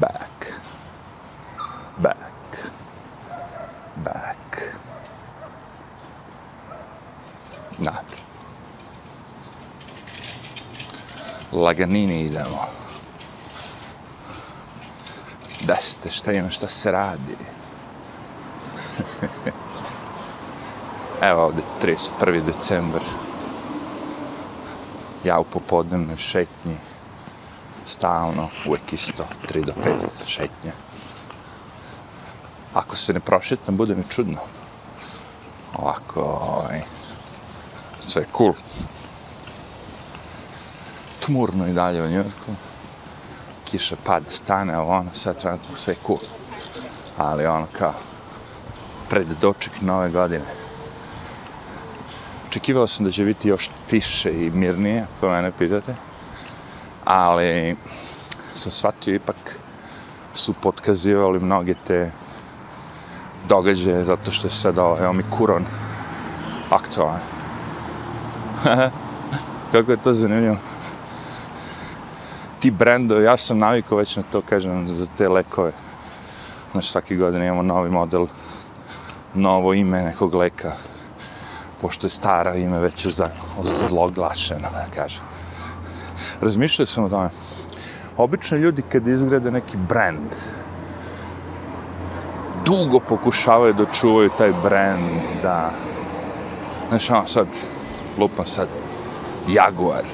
back, back, back. Na. laganini idemo. Da šta ima, šta se radi? Evo ovde 31. decembar. Ja u popodnevnoj šetnji. Stalno, uvek isto, 3 do 5 šetnje. Ako se ne prošetam, bude mi čudno. Ovako, ovaj, sve je cool. Tmurno i dalje u Njurku. Kiša pada, stane, ovo ono, sad trenutno sve je cool. Ali ono kao, pred doček nove godine. Očekivao sam da će biti još tiše i mirnije, ako mene pitate. Ali sam shvatio ipak su potkazivali mnoge te događaje zato što je sad ovaj omikuron aktualan. Kako je to zanimljivo. Ti brendovi, ja sam navikao već na to, kažem, za te lekove. Znači, svaki godin imamo novi model, novo ime nekog leka, pošto je stara ime već za, zloglašeno, da kažem. Razmišljao sam o tome. Obično ljudi kad izgrade neki brand, dugo pokušavaju da čuvaju taj brand, da... Znaš, ono sad, lupam sad, Jaguar,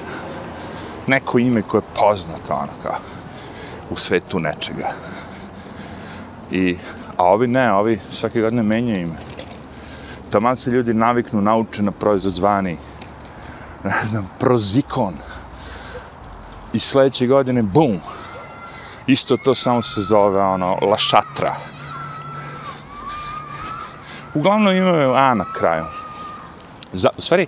neko ime koje je poznato, ono kao, u svetu nečega. I, a ovi ne, ovi svake godine menjaju ime. Taman se ljudi naviknu, nauče na proizvod zvani, ne znam, prozikon. I sledeće godine, bum, isto to samo se zove, ono, lašatra. Uglavnom imaju A na kraju. Za, u stvari,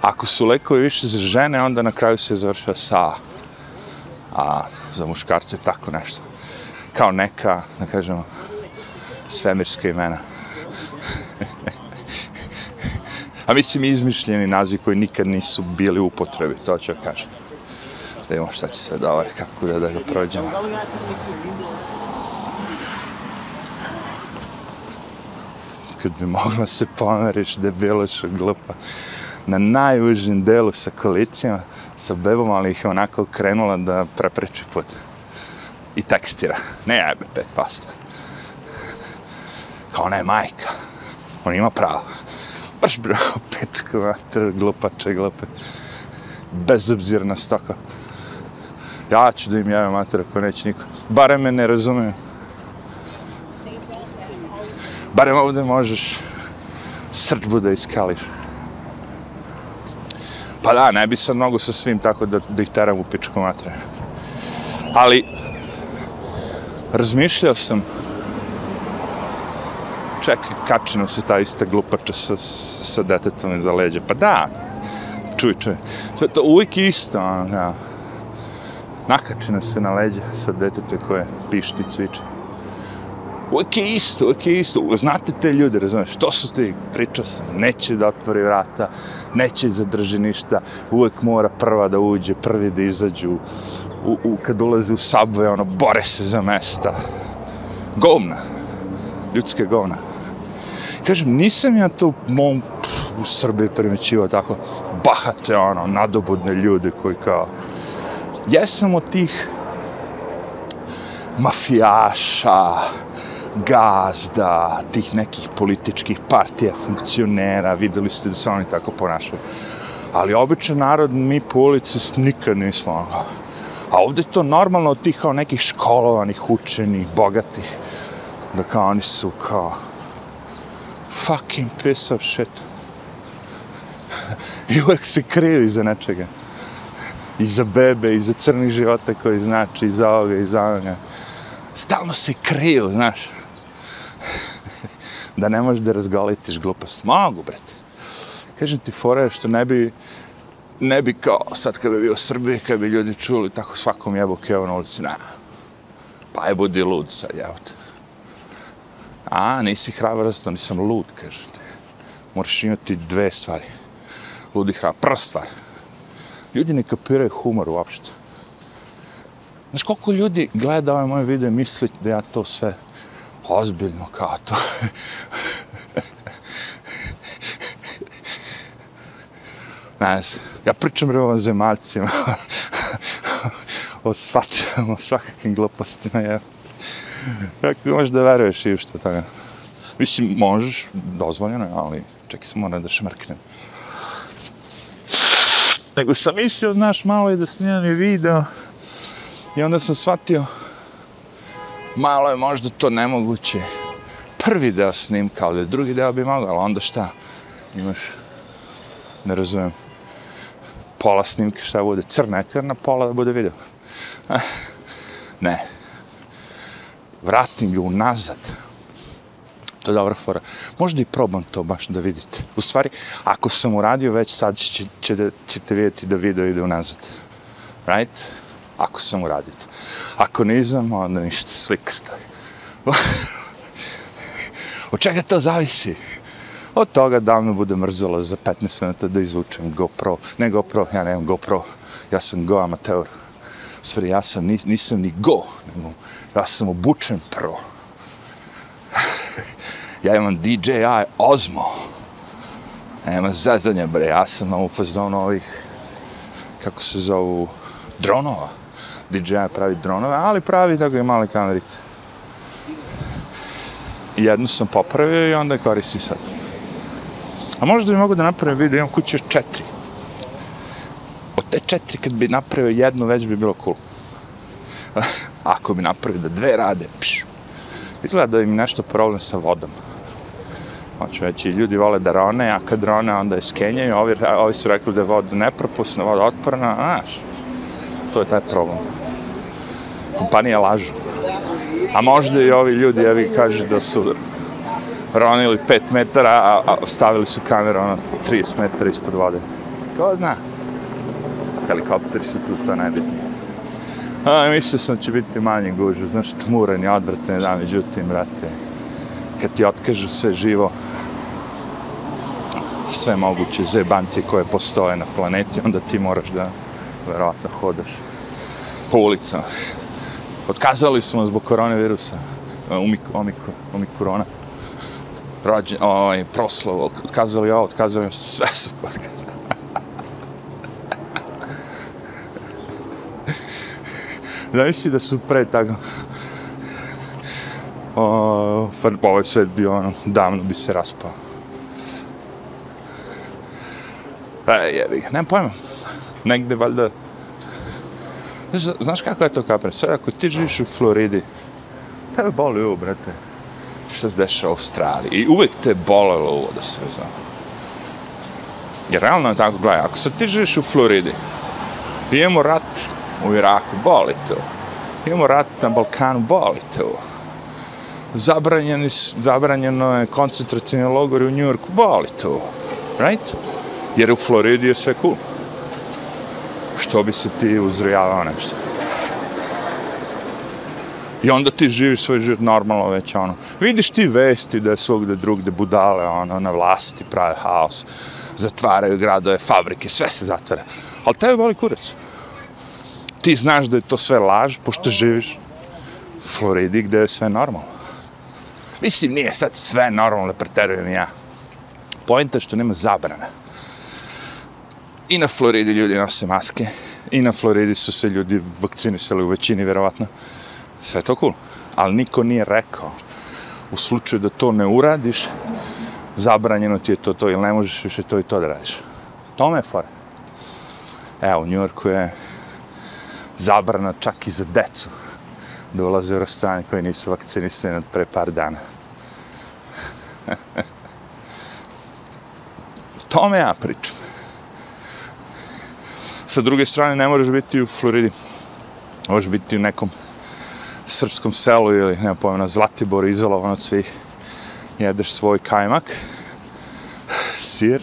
ako su lekovi više za žene, onda na kraju se završava sa A. A za muškarce tako nešto. Kao neka, da kažemo, svemirska imena. A mislim izmišljeni naziv koji nikad nisu bili u upotrebi, to ću kažem. Da imamo šta će se da ovaj, kako da, da ga prođemo. Kad bi mogla se pomeriš, debiloša glupa, na najužnjem delu sa kolicima, sa bebom, ali ih je onako krenula da prepreči put. I tekstira. Ne jebe, pet pasta. Kao ona je majka. On ima pravo. Baš bro, pet mater, glupače, glupe. Bezobzirna stoka. Ja ću da im javim mater ako neće niko. Bare me ne razume. Barem ovde možeš srđbu da iskališ. Pa da, ne bi sad mnogo sa svim tako da, da ih teram u pičku matre. Ali, razmišljao sam, čekaj, kačino se ta ista glupača sa, sa detetom iza leđa. Pa da, čuj, čuj. To, to uvijek isto, ono, ja. Nakačino se na leđa sa detetom koje pišti cviče. Uvijek je isto, uvijek je isto. Znate te ljude, razumiješ, što su ti, pričao sam, neće da otvori vrata, neće zadrži ništa, uvijek mora prva da uđe, prvi da izađu, u, u, kad ulazi u subway, ono, bore se za mesta. Govna, ljudske govna. Kažem, nisam ja to u mom, pff, u Srbiji primećivao tako, bahate, ono, nadobudne ljude koji kao, jesam od tih mafijaša, gazda, tih nekih političkih partija, funkcionera, videli ste da se oni tako ponašaju. Ali običan narod, mi po ulici nikad nismo ono. A ovdje je to normalno od tih kao nekih školovanih, učenih, bogatih, da kao oni su kao fucking piece of shit. I uvek se kriju iza nečega. Iza bebe, iza crnih života koji znači, iza ovoga, i za onoga. Stalno se kriju, znaš da ne možeš da razgolitiš glupost. Mogu, brate. Kažem ti, fora je što ne bi, ne bi kao sad kad bi bio u Srbiji, kad bi ljudi čuli tako svakom jebu keo na ulici, na. Pa je budi lud sad, jevo te. A, nisi hrabar, nisam lud, kažem ti. Moraš imati dve stvari. Ludi i. Prva stvar. Ljudi ne kapiraju humor uopšte. Znaš koliko ljudi gleda ovaj moj video i misli da ja to sve ozbiljno kao to. ne znam, ja pričam re o zemaljcima, o svačem, o svakakim glupostima, je. Kako možeš da veruješ i što toga? Mislim, možeš, dozvoljeno, ali čekaj se moram da šmrknem. Nego sam mislio, znaš, malo je da snimam i video. I onda sam shvatio, malo je možda to nemoguće. Prvi deo snimka, ali drugi deo bi mogao, ali onda šta? Imaš, ne razumijem, pola snimke šta bude, crna ekrana, pola da bude video. Eh, ne. Vratim ju unazad. To je dobra fora. Možda i probam to baš da vidite. U stvari, ako sam uradio već sad će, će da, ćete vidjeti da video ide unazad. Right? Ako sam uradio to. Ako nisam, onda ništa, slika stoji. Od čega to zavisi? Od toga da me bude mrzalo za 15 minuta da izvučem GoPro. Ne GoPro, ja nemam GoPro. Ja sam Go amateur. Sve, ja sam, nis, nisam ni Go, nego ja sam obučen pro. ja imam DJI Osmo. Nema zezanja, bre, ja sam na ufazdonu ovih, kako se zovu, dronova. DJI pravi dronove, ali pravi tako i male kamerice. Jednu sam popravio i onda je koristim sad. A možda bi mogu da napravim video, imam kuće četiri. Od te četiri, kad bi napravio jednu, već bi bilo cool. Ako bi napravio da dve rade, pšu. Izgleda da im nešto problem sa vodom. Hoću reći, ljudi vole da rone, a kad rone, onda je skenjaju. Ovi, ovi su rekli da je voda nepropusna, voda otporna, znaš. To je taj problem. Kompanije lažu. A možda i ovi ljudi, evi, kažu da su ronili 5 metara, a, a stavili su kameru ono 30 metara ispod vode. Ko zna? Helikopteri su tu, to najbitnije. A, mislio sam će biti manje gužu, znaš, tmuren je odvratan, da, međutim, brate, kad ti otkažu sve živo, sve moguće zebanci koje postoje na planeti, onda ti moraš da, verovatno, hodaš po ulicama. Otkazali smo zbog koronavirusa, umiko, omik, omikorona rođen, ovaj, proslav, otkazali ovo, otkazali ovo, sve su podkazali. Znaš da su pre tako, o, ovaj svet bio ono, davno bi se raspao. E, jebi ga, nemam pojma. Negde, valjda, znaš, znaš kako je to kapre? Sad, ako ti živiš u Floridi, tebe boli ovo, brate šta se deša u Australiji. I uvek te bolelo ovo da se znam. Jer realno je tako, gledaj, ako sad ti živiš u Floridi, imamo rat u Iraku, boli to. Imamo rat na Balkanu, boli to. Zabranjeni, zabranjeno je koncentracijni logor u Njurku, boli to. Right? Jer u Floridi je sve cool. Što bi se ti uzrijavao nešto? I onda ti živiš svoj život normalno već, ono. Vidiš ti vesti da je svogde drugde budale, ono, na vlasti prave haos, zatvaraju gradove, fabrike, sve se zatvara. Ali tebe boli kurac. Ti znaš da je to sve laž, pošto živiš u Floridi gde je sve normalno. Mislim, nije sad sve normalno, preterujem ja. Pojenta je što nema zabrana. I na Floridi ljudi nose maske, i na Floridi su se ljudi vakcinisali u većini, verovatno sve je to cool. Ali niko nije rekao, u slučaju da to ne uradiš, zabranjeno ti je to to, ili ne možeš više to i to da radiš. Tome je fora. Evo, u Njorku je zabrana čak i za decu da ulaze u restorane koji nisu vakcinisani od pre par dana. tome ja pričam. Sa druge strane, ne moraš biti u Floridi. Možeš biti u nekom srpskom selu ili nema pojma na Zlatiboru izolovan od svih jedeš svoj kajmak sir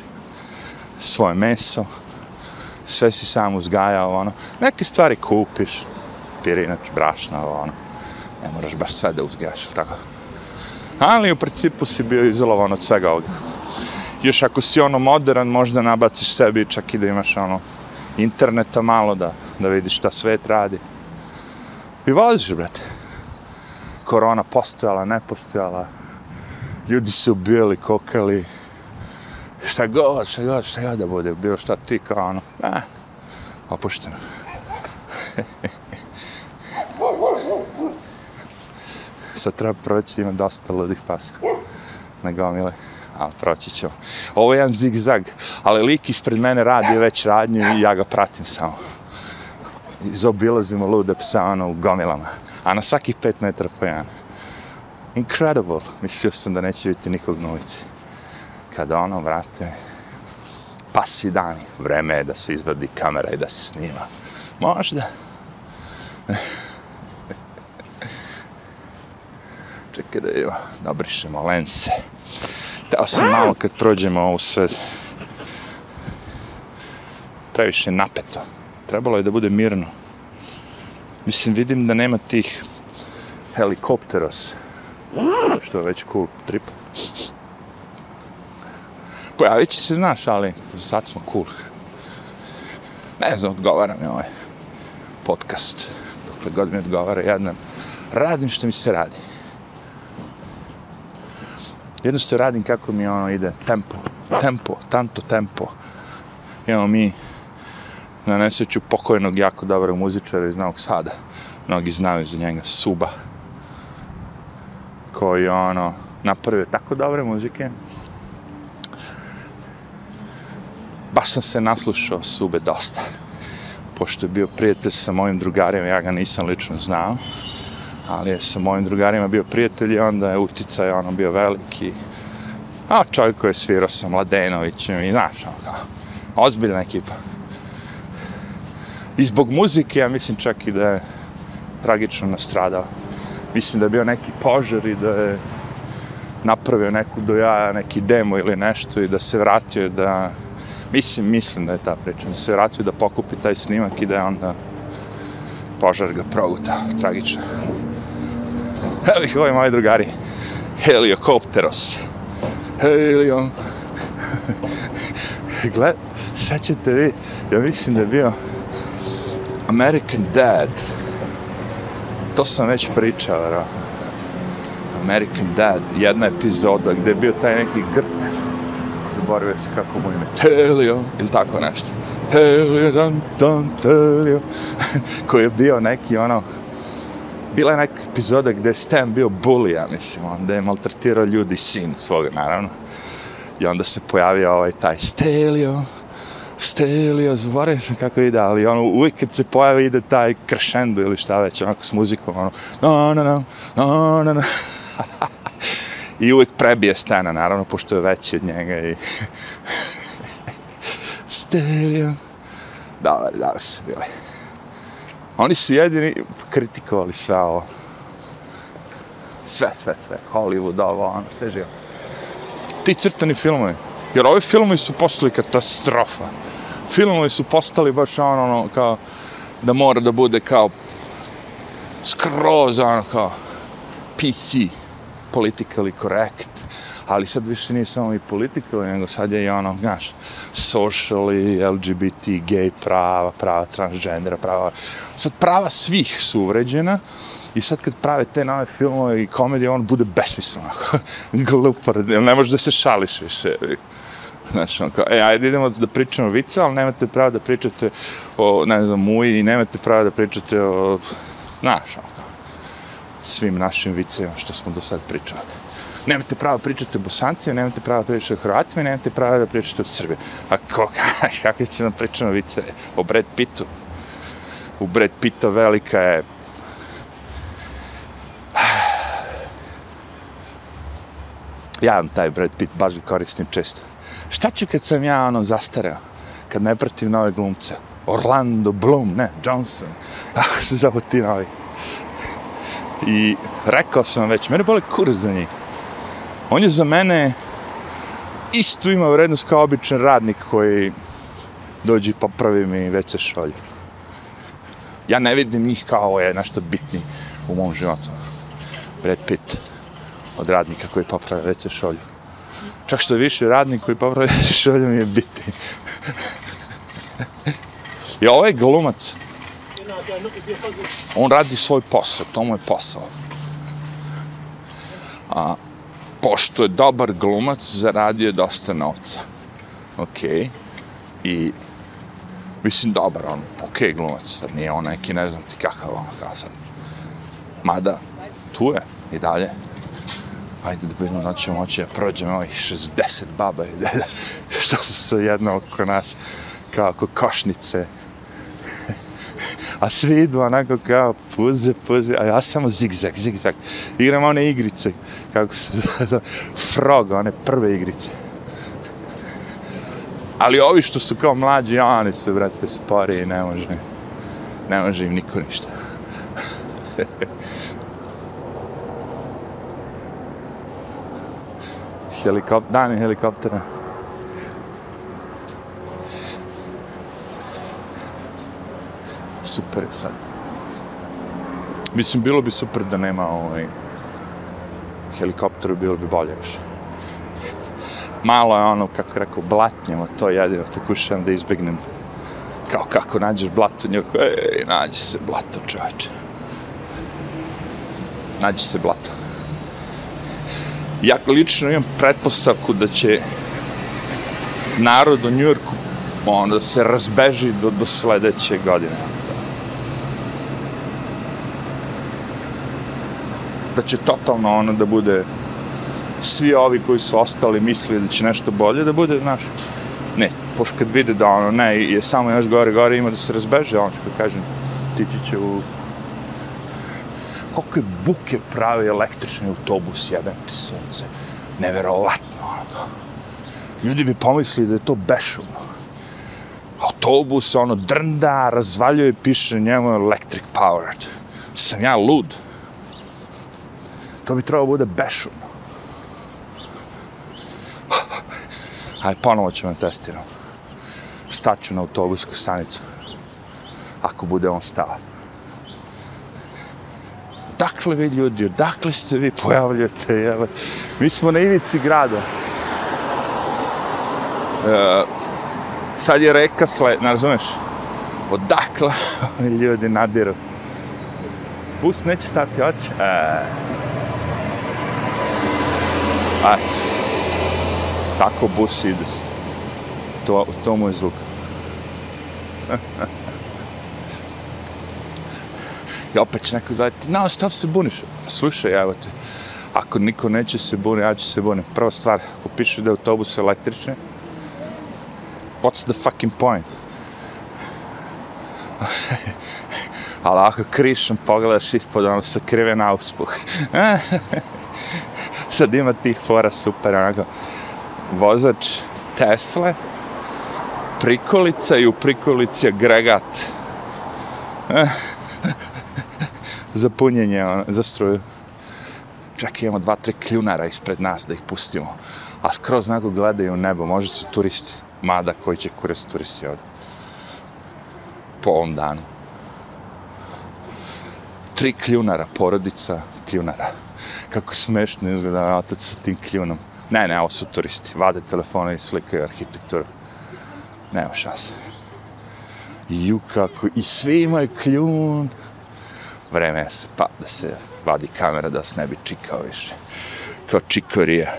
svoje meso sve si sam uzgajao ono neke stvari kupiš pirinač, brašna ono ne moraš baš sve da uzgajaš tako ali u principu si bio izolovan od svega ovoga još ako si ono modern možda nabaciš sebi čak i da imaš ono interneta malo da, da vidiš šta svet radi I voziš, brate. Korona postojala, ne postojala. Ljudi su ubijali, kokali. Šta god, šta god, šta god da bude. Bilo šta ti kao ono. Pa eh, opušteno. Sad treba proći, ima dosta ludih pasa. Na gomile ali proći ćemo. Ovo je jedan zigzag, ali lik ispred mene radi već radnju i ja ga pratim samo. Izobilazimo lude psa ono u gomilama, a na svakih pet metara po jedan. Incredible. Mislio sam da neće biti nikog na ulici. Kada ono, vrate, pasi dani, vreme je da se izvadi kamera i da se snima. Možda. Čekaj da je, dobrišemo lense. Teo sam malo kad prođemo ovo sve previše napeto. Trebalo je da bude mirno. Mislim, vidim da nema tih helikopteros. Što je već cool trip. Pojavit će se, znaš, ali za sad smo cool. Ne znam, odgovara mi ovaj podcast. Dokle god mi odgovara jedan. Radim što mi se radi jednostavno radim kako mi ono ide, tempo, tempo, tanto tempo. Imamo mi na nesreću pokojnog jako dobrog muzičara iz Novog Sada. Mnogi znaju za njega, Suba. Koji ono, napravio tako dobre muzike. Baš sam se naslušao Sube dosta. Pošto je bio prijatelj sa mojim drugarima, ja ga nisam lično znao ali je sa mojim drugarima bio prijatelj i onda je uticaj ono bio veliki. A čovjek koji je svirao sa Mladenovićem i znaš, ono kao, ozbiljna ekipa. I zbog muzike, ja mislim čak i da je tragično nastradao. Mislim da je bio neki požar i da je napravio neku dojaja, neki demo ili nešto i da se vratio da... Mislim, mislim da je ta priča, da se vratio da pokupi taj snimak i da je onda požar ga progutao, tragično. Evo ih ovi moji drugari. Heliokopteros. Helio. Gled, sad ćete vi, ja mislim da je bio American Dad. To sam već pričao, vero. American Dad, jedna epizoda gdje je bio taj neki grk. Zaboravio se kako mu ime. Telio, ili tako nešto. Telio, dan, dan, telio. Koji je bio neki ono, bila je neka epizoda gdje je Stan bio bully, ja mislim, onda je maltretirao ljudi sin svoga, naravno. I onda se pojavio ovaj taj Stelio, Stelio, zaboravim sam kako ide, ali ono, uvijek kad se pojavi ide taj crescendo ili šta već, onako s muzikom, ono, no, no, no, no, no, no. I uvek prebije Stana, naravno, pošto je veći od njega i... Stereo. Dobar, dobar su bili. Oni su jedini kritikovali sve ovo. Sve, sve, sve. Hollywood, ovo, ono, sve živo. Ti crtani filmovi. Jer ovi filmovi su postali katastrofa. Filmovi su postali baš ono, ono, kao, da mora da bude kao skroz, ono, kao PC, politically correct ali sad više nije samo i politika, nego sad je i ono, znaš, socially, LGBT, gay prava, prava transgendera, prava, sad prava svih su uvređena, I sad kad prave te nove filmove i komedije, on bude besmisleno. Glupar, ne možeš da se šališ više. Znaš, on kao, e, ajde idemo da pričamo vice, ali nemate pravo da pričate o, ne znam, muji i nemate pravo da pričate o, znaš, on svim našim vicima što smo do sad pričali nemate pravo pričati pričate o Bosancima, nemate pravo pričati pričate o Hrvatima, nemate pravo da pričate o Srbiji. A ko, kakve će nam pričati vice o Brad Pittu? U Brad Pitta velika je ja vam taj Brad Pitt baš ga koristim često. Šta ću kad sam ja ono zastareo? Kad ne pratim nove glumce? Orlando Bloom, ne, Johnson. Kako se zove ti novi? I rekao sam već, mene boli kurac za njih. On je za mene isto ima vrednost kao običan radnik koji dođe pa popravi mi WC šolje. Ja ne vidim njih kao je nešto bitni u mom životu. Brad Pitt od radnika koji popravi WC šolju. Čak što više radnik koji popravi WC šolju mi je bitni. I ovaj glumac, On radi svoj posao, to mu je posao. A, pošto je dobar glumac, zaradio je dosta novca. Okej. Okay. I, mislim, dobar on, okej okay, glumac, sad nije on neki, ne znam ti kakav on, kao sad. Mada, tu je, i dalje. Ajde da budemo, znači ćemo moći da prođemo ovih 60 baba i deda, što su se jedno oko nas, kao košnice. A svi idu onako kao puze, puze, a ja samo zigzag, zigzag. Igram one igrice, kako se zove, frog, one prve igrice. Ali ovi što su kao mlađi, oni su, brate, spori i ne može, ne može im niko ništa. Helikopter, dan helikoptera. Super je sad. Mislim, bilo bi super da nema ovaj helikopteru, bilo bi bolje još. Malo je ono, kako rekao, blatnjamo, to jedino pokušavam da izbjegnem. Kao kako nađeš blato, njako, ej, nađe se blato, čovječe. Nađe se blato. Ja lično imam pretpostavku da će narod u Njujorku ono, da se razbeži do, do sledeće godine. Da će totalno ono da bude svi ovi koji su ostali mislili da će nešto bolje da bude, znaš, ne, pošto kad vide da ono, ne, je samo još gore, gore ima da se razbeže, ono što kažem, tići će u koliko je buke pravi električni autobus, jebem ti sunce. Neverovatno, ono. Ljudi bi pomislili da je to bešumno. Autobus, ono, drnda, razvaljuje, piše njemu electric powered. Sam ja lud. To bi trebalo bude bešumno. Ajde, ponovo ćemo testirati. Staću na autobusku stanicu. Ako bude on stavati odakle vi ljudi, odakle ste vi pojavljate, jel? Mi smo na ivici grada. E, sad je reka sled, ne razumeš? Odakle ljudi nadiru? Bus neće stati, oće? E. Eto. Tako bus ide. To, to mu je zvuk. I opet će neko gledati, no, stop se buniš. Slušaj, evo te, ako niko neće se buniti, ja ću se buniti. Prva stvar, ako piše da je autobus električni, what's the fucking point? Ali ako krišom pogledaš ispod, ono se krive na uspuh. Sad ima tih fora super, onako, vozač Tesle, prikolica i u prikolici agregat za punjenje, ono, za struju. Čak imamo dva, tri kljunara ispred nas da ih pustimo. A skroz nego gledaju u nebo, možda su turisti. Mada koji će kurac turisti ovdje. Po ovom danu. Tri kljunara, porodica kljunara. Kako smešno izgleda otac sa tim kljunom. Ne, ne, ovo su turisti. Vade telefone i slikaju arhitekturu. Nema šanse. Ju kako, i svi imaju kljun vreme se pa da se vadi kamera da se ne bi čikao više. Kao čikorija.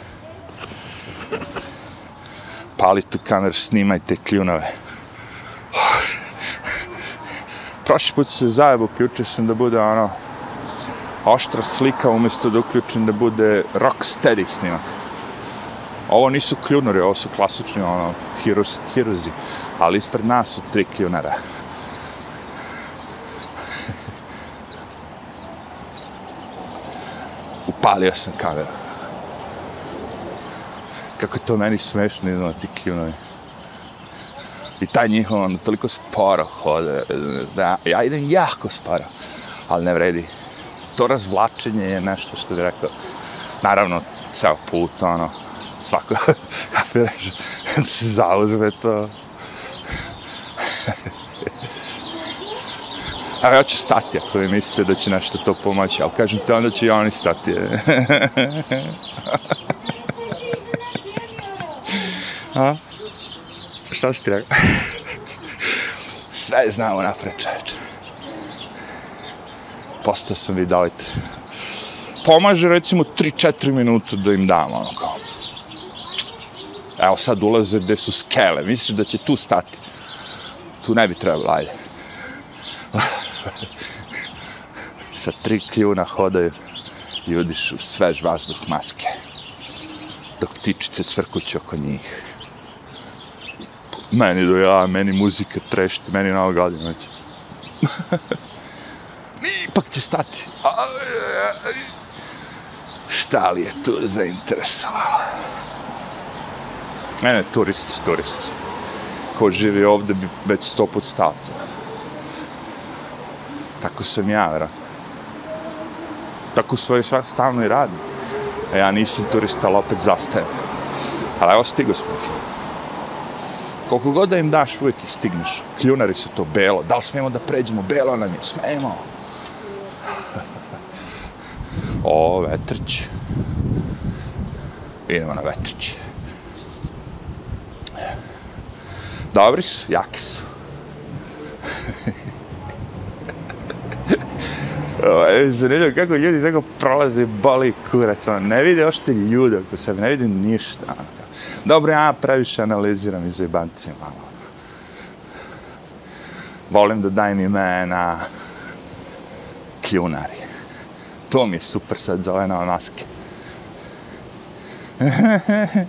Pali tu kameru, snimajte kljunove. Prošli put se zajebo, uključio sam da bude ono oštra slika umjesto da uključim da bude rocksteady snimak. Ovo nisu kljunori, ovo su klasični ono, heroes, hiruzi, ali ispred nas su tri kljunara. upalio sam kameru. Kako je to meni smešno, izgleda ti kljunovi. I taj njihov, ono, toliko sporo hode, da, ja idem jako sporo, ali ne vredi. To razvlačenje je nešto što bi rekao, naravno, ceo put, ono, svako, ja bih rekao, se zauzme to. Evo, ja ću stati ako vi mislite da će nešto to pomoći, ali kažem te, onda će i oni stati. A? Šta si ti rekao? Sve znamo napred, čoveče. Postao sam vidovit. Pomaže recimo 3-4 minuta da im dam, ono kao. Evo sad ulaze gde su skele, misliš da će tu stati? Tu ne bi trebalo, ajde. Sa tri kljuna hodaju i udišu svež vazduh maske. Dok ptičice cvrkuće oko njih. Meni do ja, meni muzika trešti, meni na godina. Ipak će stati. Šta li je tu zainteresovalo? Ne, ne, turist, turist. Ko živi ovde bi već sto put stao. Tako sam ja, vjerojatno. Tako svoje svak stalno i radim. A e, ja nisam turista, ali opet zastajem. Ali evo stigo smo ih. Koliko god da im daš, uvijek ih stigneš. Kljunari su to belo. Da li smijemo da pređemo? Belo nam je. Smijemo o, vetrić. Idemo na vetrić. Dobri su, jaki su. je zanimljivo kako ljudi tako prolaze boli kurac, ono, ne vide ošte ljude oko sebe, ne vide ništa. Ono. Dobro, ja previše analiziram iz zajebancim malo. Ono, volim da dajem imena kljunari. To mi je super sad za ove nove maske.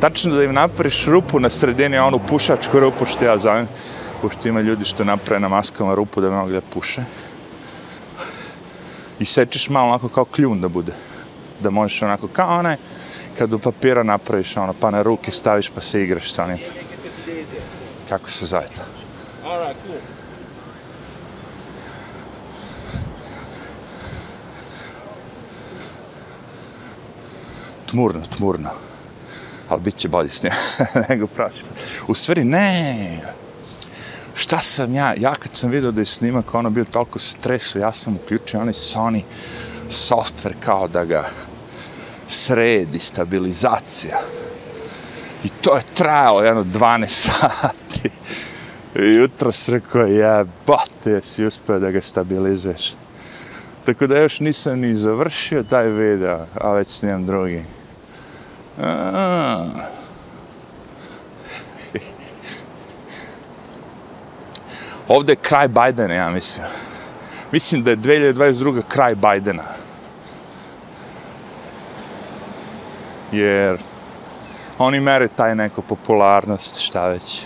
Tačno da im napraviš rupu na sredini, onu pušačku rupu što ja zovem, pošto ima ljudi što naprave na maskama rupu da mnogo da puše i sečeš malo onako kao kljun da bude. Da možeš onako kao onaj kad u papira napraviš ono pa na ruke staviš pa se igraš sa onim. Kako se zove to? Tmurno, tmurno. Ali bit će bolje s njim nego prošli. U stvari, ne, šta sam ja, ja kad sam vidio da je snimak ono bio toliko stresu, ja sam uključio onaj Sony software kao da ga sredi, stabilizacija. I to je trajalo jedno 12 sati. I jutro se rekao, jebate, jesi uspio da ga stabilizuješ. Tako da još nisam ni završio taj video, a već snimam drugi. A. Ovde je kraj Bajdena, ja mislim. Mislim da je 2022. kraj Bajdena. Jer oni mere taj neko popularnost, šta već.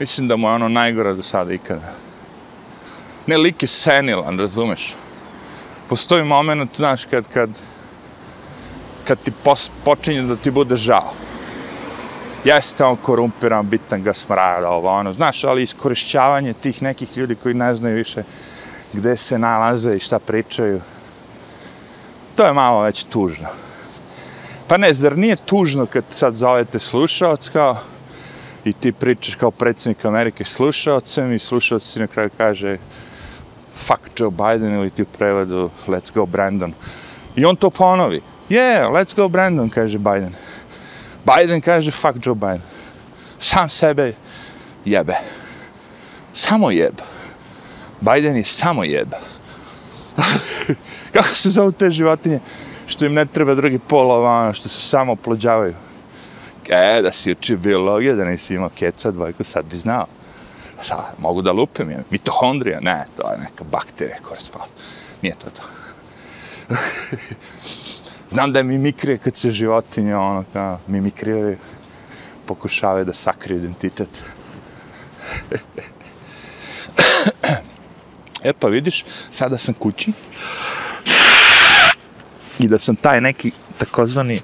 Mislim da mu je ono najgora do sada ikada. Ne, lik je senilan, razumeš? Postoji moment, znaš, kad, kad, kad ti pos, počinje da ti bude žao jeste on korumpiran, bitan ga smrada, ovo ono, znaš, ali iskorišćavanje tih nekih ljudi koji ne znaju više gde se nalaze i šta pričaju, to je malo već tužno. Pa ne, zar nije tužno kad sad zovete slušaoc kao i ti pričaš kao predsjednik Amerike slušalcem i slušaoc na kraju kaže fuck Joe Biden ili ti u prevodu let's go Brandon. I on to ponovi. Yeah, let's go Brandon, kaže Biden. Biden kaže fuck Joe Biden. Sam sebe jebe. Samo jeb. Biden je samo jeb. Kako se zove te životinje? Što im ne treba drugi pol što se samo oplođavaju. E, da si učio biologiju, da nisi imao keca dvojku, sad bi znao. Sad, mogu da lupim, je mitohondrija? Ne, to je neka bakterija koja. Nije to to. Znam da je mimikrija kad se životinje, ono, kao, mimikriraju, pokušavaju da sakriju identitet. e pa vidiš, sada sam kući i da sam taj neki takozvani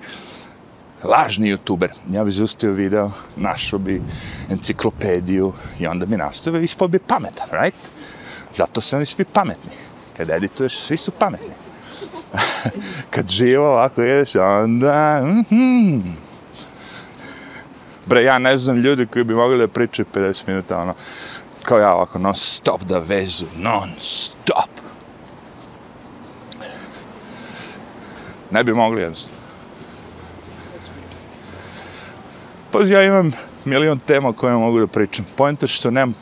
lažni youtuber. Ja bi zustio video, našao bi enciklopediju i onda bi nastavio i ispao bi pametan, right? Zato su oni svi pametni. Kad edituješ, svi su pametni. kad živo ovako jedeš, onda... Mm -hmm. Bre, ja ne znam ljudi koji bi mogli da pričaju 50 minuta, ono, kao ja ovako, non stop da vezu, non stop. Ne bi mogli jednostavno. Pa ja imam milion tema koje mogu da pričam. Pojenta što nemam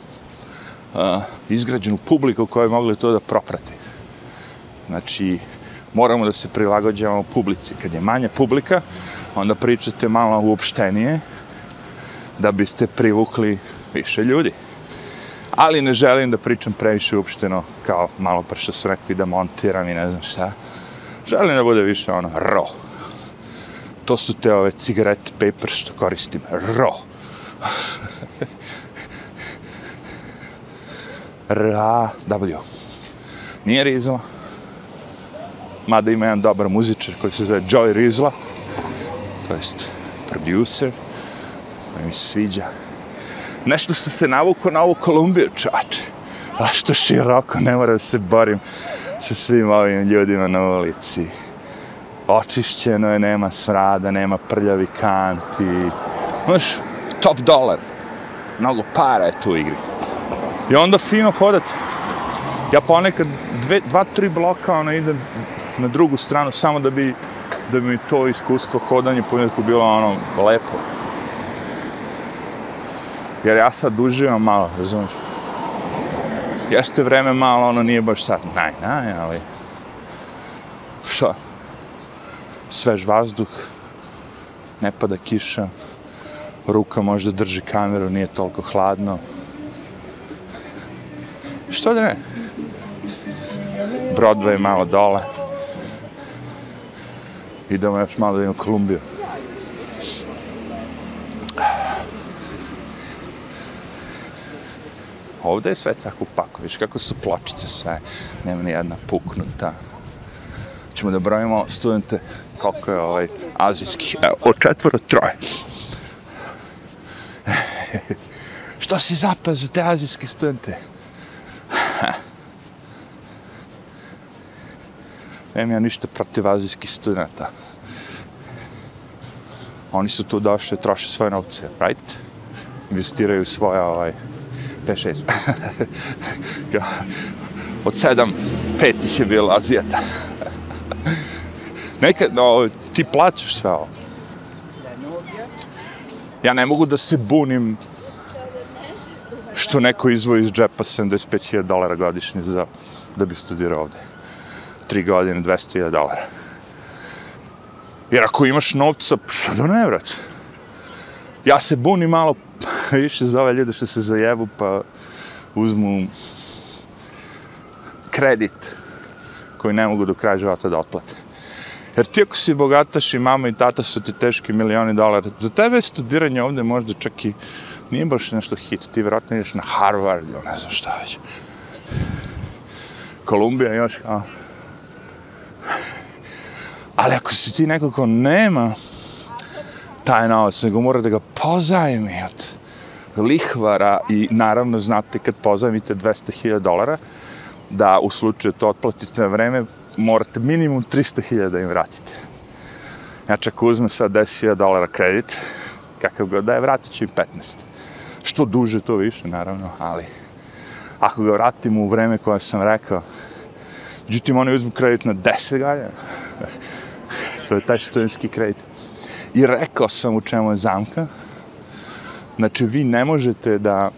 uh, izgrađenu publiku koja je mogla to da proprati. Znači, moramo da se prilagođavamo publici. Kad je manja publika, onda pričate malo uopštenije, da biste privukli više ljudi. Ali ne želim da pričam previše uopšteno, kao malo pre što su rekli da montiram i ne znam šta. Želim da bude više ono, ro. To su te ove cigarette paper što koristim, ro. Ra, W. Nije Rizla. Mada ima jedan dobar muzičar koji se zove Joy Rizla. To jest producer. Koji mi se sviđa. Nešto sam se navukao na ovu Kolumbiju, čače. A što široko, ne moram se borim sa svim ovim ljudima na ulici. Očišćeno je, nema smrada, nema prljavi kanti. Znaš, top dolar. Mnogo para je tu u igri. I onda fino hodati. Ja ponekad dve, dva, tri bloka ono idem na drugu stranu samo da bi da bi mi to iskustvo hodanje ponekad bilo ono lepo. Jer ja sad uživam malo, razumiješ? Jeste vreme malo, ono nije baš sad naj, naj, ali... Šta? Svež vazduh, ne pada kiša, ruka možda drži kameru, nije toliko hladno. Što da ne? Broadway malo dole. Idemo još malo da Kolumbiju. Ovde je sve cako pako, viš kako su pločice sve, nema ni jedna puknuta. Ćemo da brojimo studente koliko je ovaj azijski. Evo, od četvora troje. Što si zapao za te azijske studente? Nemam ja ništa protiv azijskih studenta. Oni su tu došli, troše svoje novce, right? Investiraju svoje, ovaj, 5-6. Od sedam, pet ih je bilo Azijata. Nekad, no, ti plaćaš sve ovo. Ja ne mogu da se bunim što neko izvoji iz džepa 75.000 dolara godišnje za da bi studirao ovde. Tri godine, 200.000 dolara. Jer ako imaš novca, što da ne, vrat? Ja se bunim malo više za ove ljude što se zajevu, pa uzmu kredit koji ne mogu do kraja života da otplate. Jer ti ako si bogataš i mama i tata su ti teški milioni dolara, za tebe je studiranje ovde možda čak i nije baš nešto hit, ti vjerojatno ideš na Harvard ili ne znam šta već. Kolumbija još kao... Ali ako si ti neko ko nema taj novac, nego mora da ga pozajmi od lihvara i naravno znate kad pozajmite 200.000 dolara, da u slučaju to otplatite na vreme, morate minimum 300.000 da im vratite. Znači, ako uzme sad 10.000 dolara kredit, kakav god da je, vratit će im 15 što duže to više, naravno, ali ako ga vratim u vreme koje sam rekao, međutim, oni uzmu kredit na 10 godina, to je taj studentski kredit. I rekao sam u čemu je zamka, znači, vi ne možete da,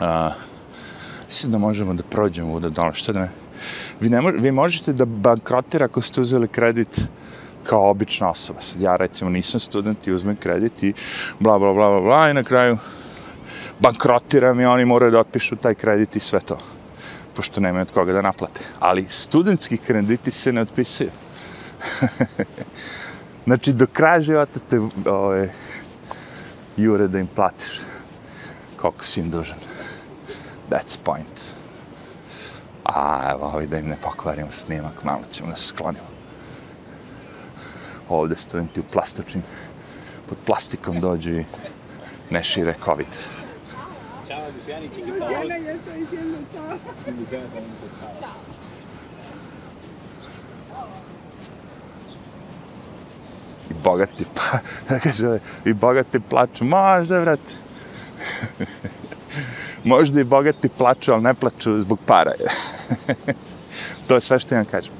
a, mislim da možemo da prođemo ovdje dole, što da ne, vi, ne vi možete da bankrotira ako ste uzeli kredit kao obična osoba. Sad ja recimo nisam student i uzmem kredit i bla bla bla bla bla i na kraju bankrotiram i oni moraju da otpišu taj kredit i sve to. Pošto nemaju od koga da naplate. Ali studentski krediti se ne otpisuju. znači do kraja života te ove, jure da im platiš koliko si im dužan. That's point. A evo, ovi da im ne pokvarimo snimak, malo ćemo da se sklonimo ovde studenti u plastičnim, pod plastikom dođu i ne šire COVID. I bogati, pa, kaže, i bogati plaču, možda, vrati. možda i bogati plaču, ali ne plaču zbog para. to je sve što imam kažem.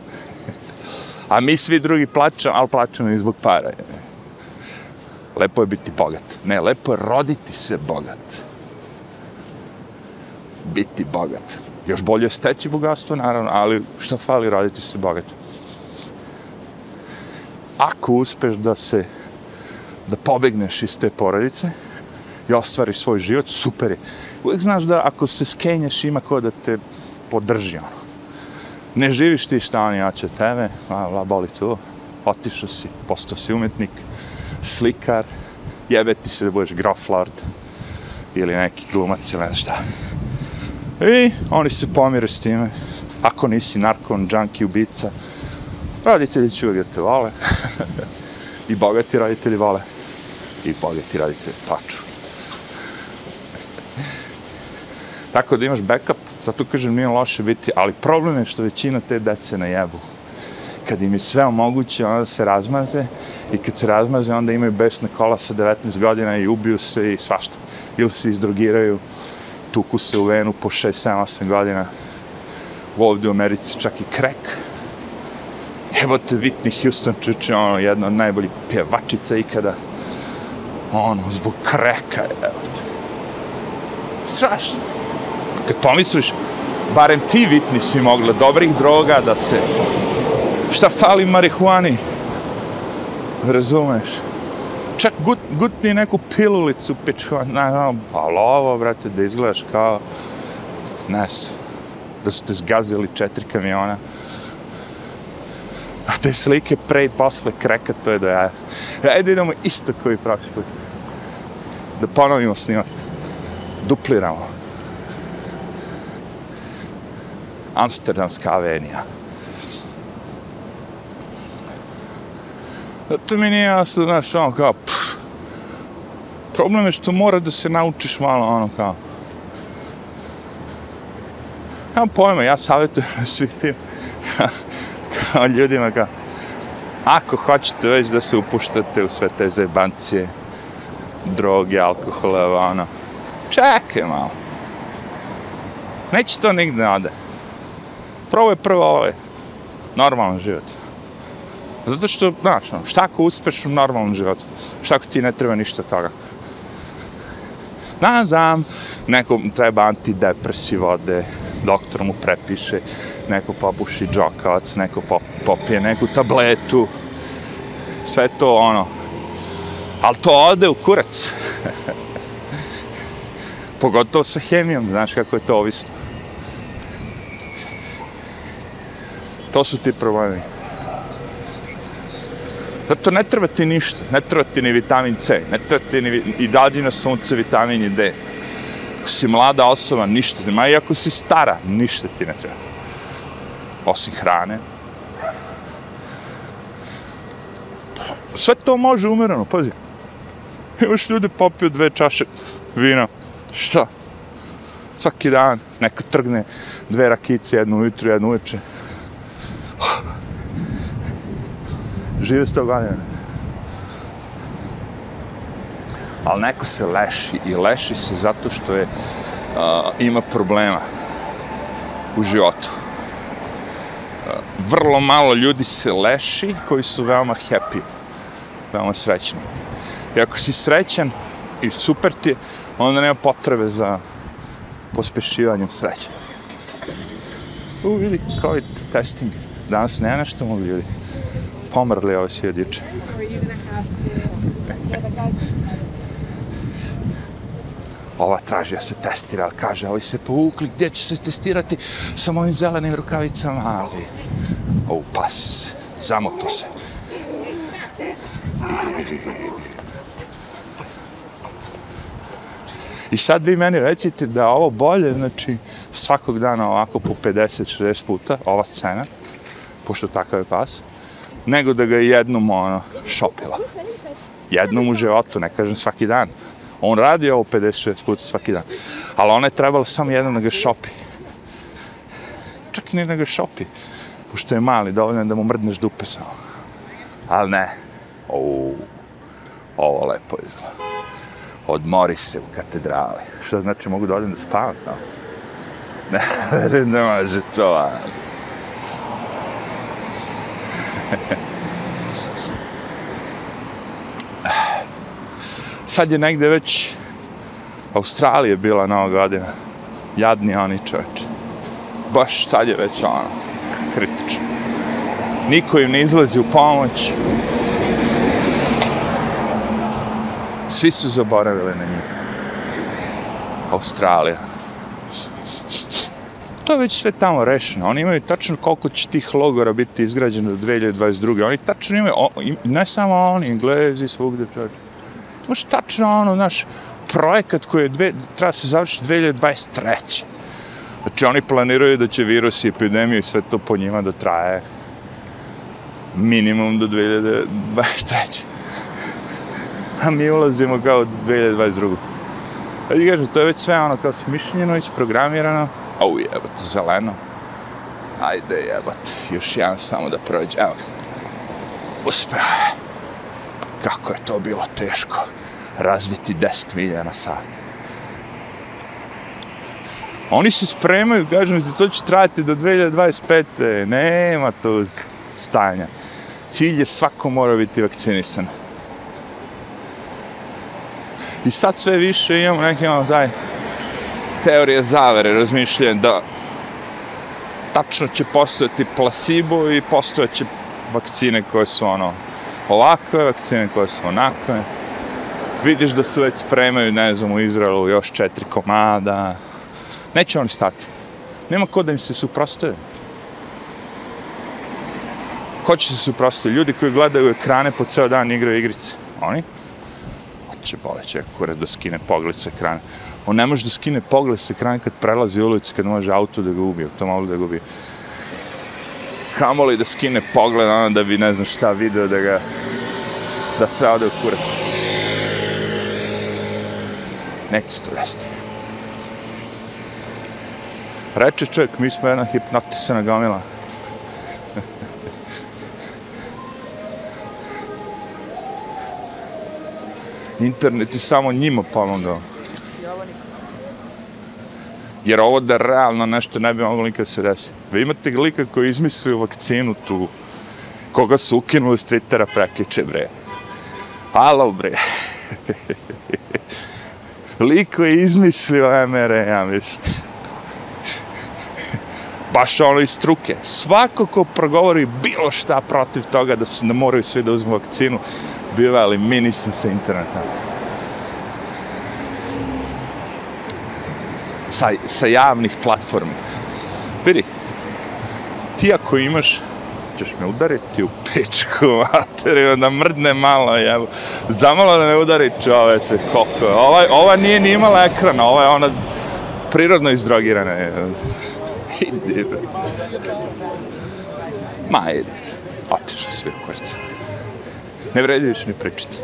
A mi svi drugi plaćamo, ali plaćamo i zbog para. Lepo je biti bogat. Ne, lepo je roditi se bogat biti bogat. Još bolje steći bogatstvo, naravno, ali što fali raditi se bogat? Ako uspeš da se, da pobegneš iz te porodice i ostvariš svoj život, super je. Uvijek znaš da ako se skenješ ima ko da te podrži, ono. Ne živiš ti šta oni jače tebe, la, la, boli to, otišao si, postao si umetnik, slikar, jebe ti se da budeš groflord ili neki glumac ili ne šta. I oni se pomire s time. Ako nisi narkon, džanki, ubica, roditelji će uvijek te vale. I bogati roditelji vale. I bogati roditelji plaču. Tako da imaš backup, zato kažem nije loše biti, ali problem je što većina te dece na jebu. Kad im je sve omoguće, onda se razmaze i kad se razmaze, onda imaju besne kola sa 19 godina i ubiju se i svašta. Ili se izdrogiraju, tuku se u venu po 6, 7, 8 godina. Ovdje u Americi čak i krek. Jebote, Whitney Houston čuče, ono, jedna od najboljih pjevačica ikada. Ono, zbog kreka, jebote. Strašno. Kad pomisliš, barem ti Whitney si mogla dobrih droga da se... Šta fali marihuani? Razumeš? Čak gut, gutni neku pilulicu, pičko, ne znam, ali ovo, brate, da izgledaš kao, ne znam, da su te zgazili četiri kamiona. A te slike pre i posle kreka, to je da ja... Ajde idemo isto koji prošli put. Da ponovimo snimak. Dupliramo. Amsterdamska avenija. Zato mi nije jasno, znaš, ono kao, pff, problem je što mora da se naučiš malo, ono kao, nemam pojma, ja savjetujem svih tim kao ljudima kao ako hoćete već da se upuštate u sve te zebancije, droge, alkohole, ono, čekaj malo. Neće to nigde ode. Prvo je prvo ovaj normalan život. Zato što, znaš, ono, šta ako uspeš u normalnom životu? Šta ako ti ne treba ništa toga? Da, znam, nekom treba antidepresiv vode, doktor mu prepiše, neko popuši džokavac, neko pop, popije neku tabletu, sve to ono, ali to ode u kurac. Pogotovo sa hemijom, znaš kako je to ovisno. To su ti problemi. Zato ne treba ti ništa, ne treba ti ni vitamin C, ne treba ti ni i dađi na sunce vitamin D. Ako si mlada osoba, ništa ti, ma i ako si stara, ništa ti ne treba. Osim hrane. Sve to može umereno, pazi. Imaš ljudi popio dve čaše vina. Šta? Svaki dan neko trgne dve rakice, jednu ujutru, jednu uveče. Žive sto godina. Ali neko se leši i leši se zato što je a, ima problema u životu. A, vrlo malo ljudi se leši koji su veoma happy, veoma srećni. I ako si srećan i super ti, onda nema potrebe za pospešivanjem sreće. U, vidi, COVID testing. Danas nema nešto mogu ljudi pomrli ove sjediče. Ova traži da se testira, ali kaže, ovi se povukli, gdje će se testirati sa mojim zelenim rukavicama, ali... O, pas se, zamoto se. I sad vi meni recite da ovo bolje, znači svakog dana ovako po 50-60 puta, ova scena, pošto takav je pas, nego da ga jednom ono, šopila. Jednom u životu, ne kažem svaki dan. On radi ovo 56 puta svaki dan. Ali ona je trebala samo jednom da ga šopi. Čak i ne da ga šopi. Pošto je mali, dovoljno da mu mrdneš dupe samo. Ali ne. Ou, ovo lepo izgleda. Odmori se u katedrali. Šta znači, mogu da odem da spavam tamo? Ne, ne može to, ali. Sad je negde već Australija bila nova godina. Jadni oni čoveče. Baš sad je već ono, kritično. Niko im ne izlazi u pomoć. Svi su zaboravili na njih. Australija. To je već sve tamo rešeno. Oni imaju tačno koliko će tih logora biti izgrađeno do 2022. Oni tačno imaju, o, im, ne samo oni, Englezi, svugde čovječe. Imaš tačno ono, naš projekat koji je dve, treba se završiti 2023. Znači oni planiraju da će virus i epidemija i sve to po njima da traje minimum do 2023. A mi ulazimo kao 2022. Ja ti kažem, to je već sve ono kao smišljeno, isprogramirano. Au jebate, zeleno. Ajde jebate, još jedan samo da prođe. Evo ga. Uspeo je. Kako je to bilo teško razviti 10 milija na sat. Oni se spremaju, kažem ti, to će trajati do 2025. Nema to stajanja. Cilj je svako mora biti vakcinisan. I sad sve više imamo neki ono taj teorije zavere, razmišljam da tačno će postojati placebo i postojaće vakcine koje su ono ovakve, vakcine koje su onakve. Vidiš da su već spremaju, ne znam, u Izraelu još četiri komada. Neće oni stati. Nema ko da im se suprostaje. Ko će se suprostaje? Ljudi koji gledaju ekrane po ceo dan igraju igrice. Oni? Hoće boleće, kure da skine pogled sa ekrana. On ne može da skine pogled sa ekrana kad prelazi ulicu, kad može auto da ga ubije, automobil da ga ubije. Kamoli da skine pogled, ono da bi ne znam šta video, da ga... da sve ode u kurac. Neće se to desiti. Reče čovjek, mi smo jedna hipnotisana gomila. Internet je samo njima pomogao. Jer ovo da realno nešto ne bi moglo nikad se desiti. Vi imate lika koji je izmislio vakcinu tu, koga su ukinuli s Twittera prekiče, bre. Halo, bre. Liko je izmislio MRE, ja mislim. Baš ono iz struke. Svako ko progovori bilo šta protiv toga da se ne moraju svi da uzmu vakcinu, biva eliminisan sa interneta. Sa, sa javnih platformi. Vidi, ti ako imaš ćeš me udariti u pečku, mater, da mrdne malo, jevo. Zamalo da me udari čoveče, koliko. Ova, ova nije ni imala ekrana, ova je ona prirodno izdrogirana. Jel. Idi, bre. Ma, idi. Otišao svi u kurca. Ne vredi više ni pričati.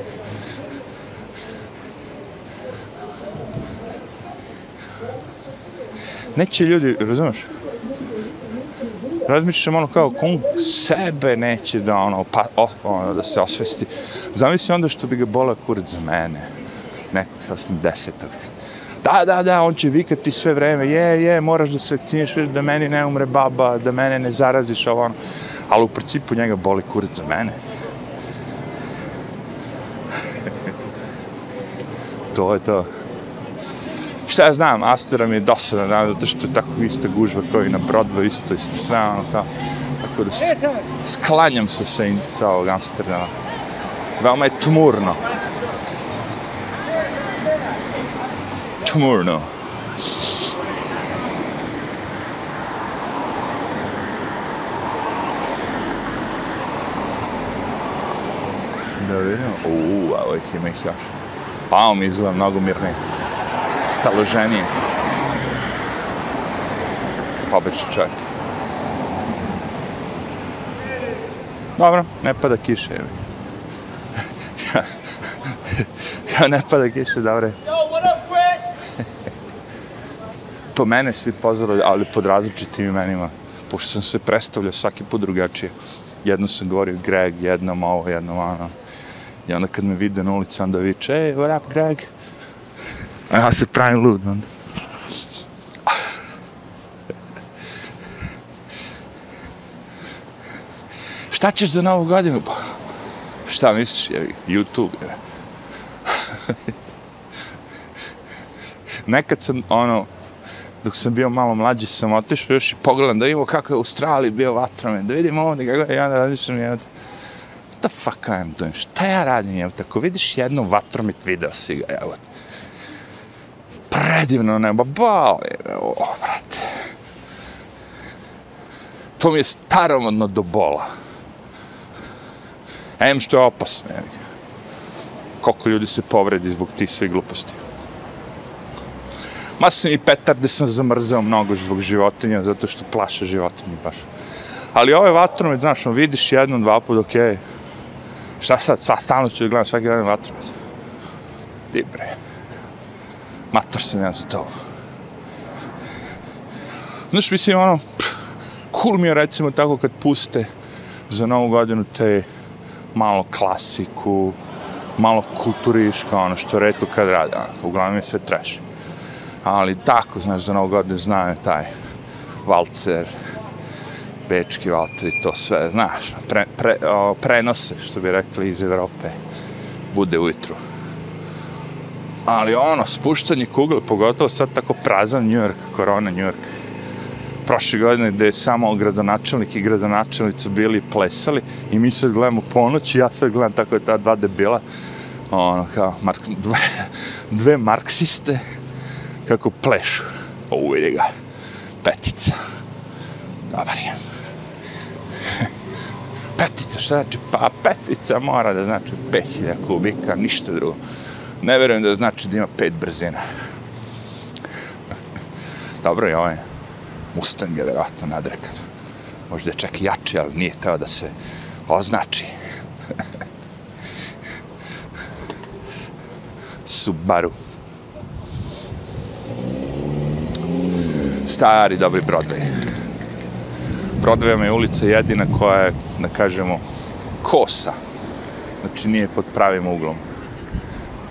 Neće ljudi, razumeš? Razmišljaš ono kao, kom sebe neće da ono, pa, o, ono, da se osvesti. Zamisli onda što bi ga bola kurac za mene. Nekog sasvim desetog. Da, da, da, on će vikati sve vreme, je, je, moraš da se vakciniš, da meni ne umre baba, da mene ne zaraziš, ovo ono. Ali u principu njega boli kurac za mene. to je to. Šta ja znam, Astera mi je dosadan, da, zato što je tako ista gužva kao i na Broadway, isto, isto sve, ono, kao. Tako da sklanjam se sa, sa ovog Amsterdama. Veoma je tmurno. Tmurno. Da vidimo. Uuu, ovo ih ima ih još. Pa, ovo mi izgleda mnogo mirnije. Staloženije. Pobeći čovjek. Dobro, ne pada kiše, evi. ja ne pada kiše, dobro. To mene svi pozdravljaju, ali pod različitim imenima. Pošto sam se predstavljao svaki put drugačije. Jedno sam govorio Greg, jednom ovo, jednom ono. I onda kad me vide na ulici, onda viče, ej, what up, Greg? A ja se pravim lud, onda. Šta ćeš za novu godinu? Pa, šta misliš, je, YouTube, je. Nekad sam, ono, dok sam bio malo mlađi, sam otišao još i pogledam da vidimo kako je u Australiji bio vatromet, da vidimo ovdje kako je, ja ne različan je. What the fuck I am doing? Šta ja radim, evo, tako vidiš jedno vatromet, video si ga, evo. Predivno nebo, bale, evo, brate. To mi je staromodno do bola. Em što je opasno, evo. Koliko ljudi se povredi zbog tih svih gluposti. Ma sam i petarde sam zamrzao mnogo zbog životinja, zato što plaše životinje baš. Ali ove vatromet, znaš, on vidiš jednom, dva put, okej. Okay. Šta sad, sad stalno ću da gledam svaki dan vatromet. Ti bre. Mator sam ja za to. Znaš, mislim, ono, cool mi je recimo tako kad puste za novu godinu te malo klasiku, malo kulturiška, ono što redko kad rade, ono, pa uglavnom je sve trash ali tako, znaš, za novu godinu znaju taj valcer, bečki valcer i to sve, znaš, pre, pre, o, prenose, što bi rekli iz Evrope, bude ujutru. Ali ono, spuštanje kugle, pogotovo sad tako prazan New York, korona New York, prošle godine gde je samo gradonačelnik i gradonačelnica bili plesali i mi sad gledamo ponoć i ja sad gledam tako je ta dva debila, ono kao, mark, dve, dve marksiste, kako plešu. O, vidi ga. Petica. Dobar je. Petica, šta znači? Pa petica mora da znači 5000 kubika, ništa drugo. Ne verujem da znači da ima pet brzina. Dobro je ovaj Mustang je vjerojatno nadrekan. Možda je čak i jači, ali nije teo da se označi. Subaru. stari dobri Broadway. Broadway je ulica jedina koja je, da kažemo, kosa. Znači nije pod pravim uglom.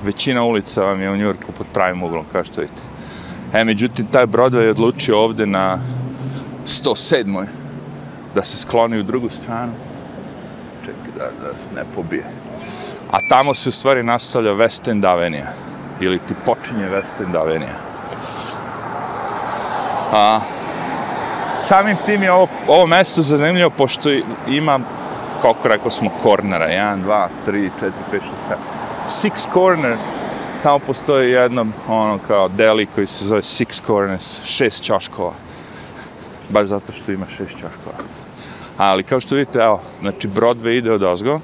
Većina ulica vam je u Njurku pod pravim uglom, kao što vidite. E, međutim, taj Broadway je odlučio ovde na 107. da se skloni u drugu stranu. Čekaj da, da se ne pobije. A tamo se u stvari nastavlja West End Avenue. Ili ti počinje West End Avenue. A, samim tim je ovo, ovo mesto zanimljivo, pošto ima, kako rekao smo, kornera, 1, 2, 3, 4, 5, 6, 7, six corner, tamo postoji jedno, ono, kao deli koji se zove six corners, šest čaškova, baš zato što ima šest čaškova. Ali, kao što vidite, evo, znači, Broadway ide od ozgo,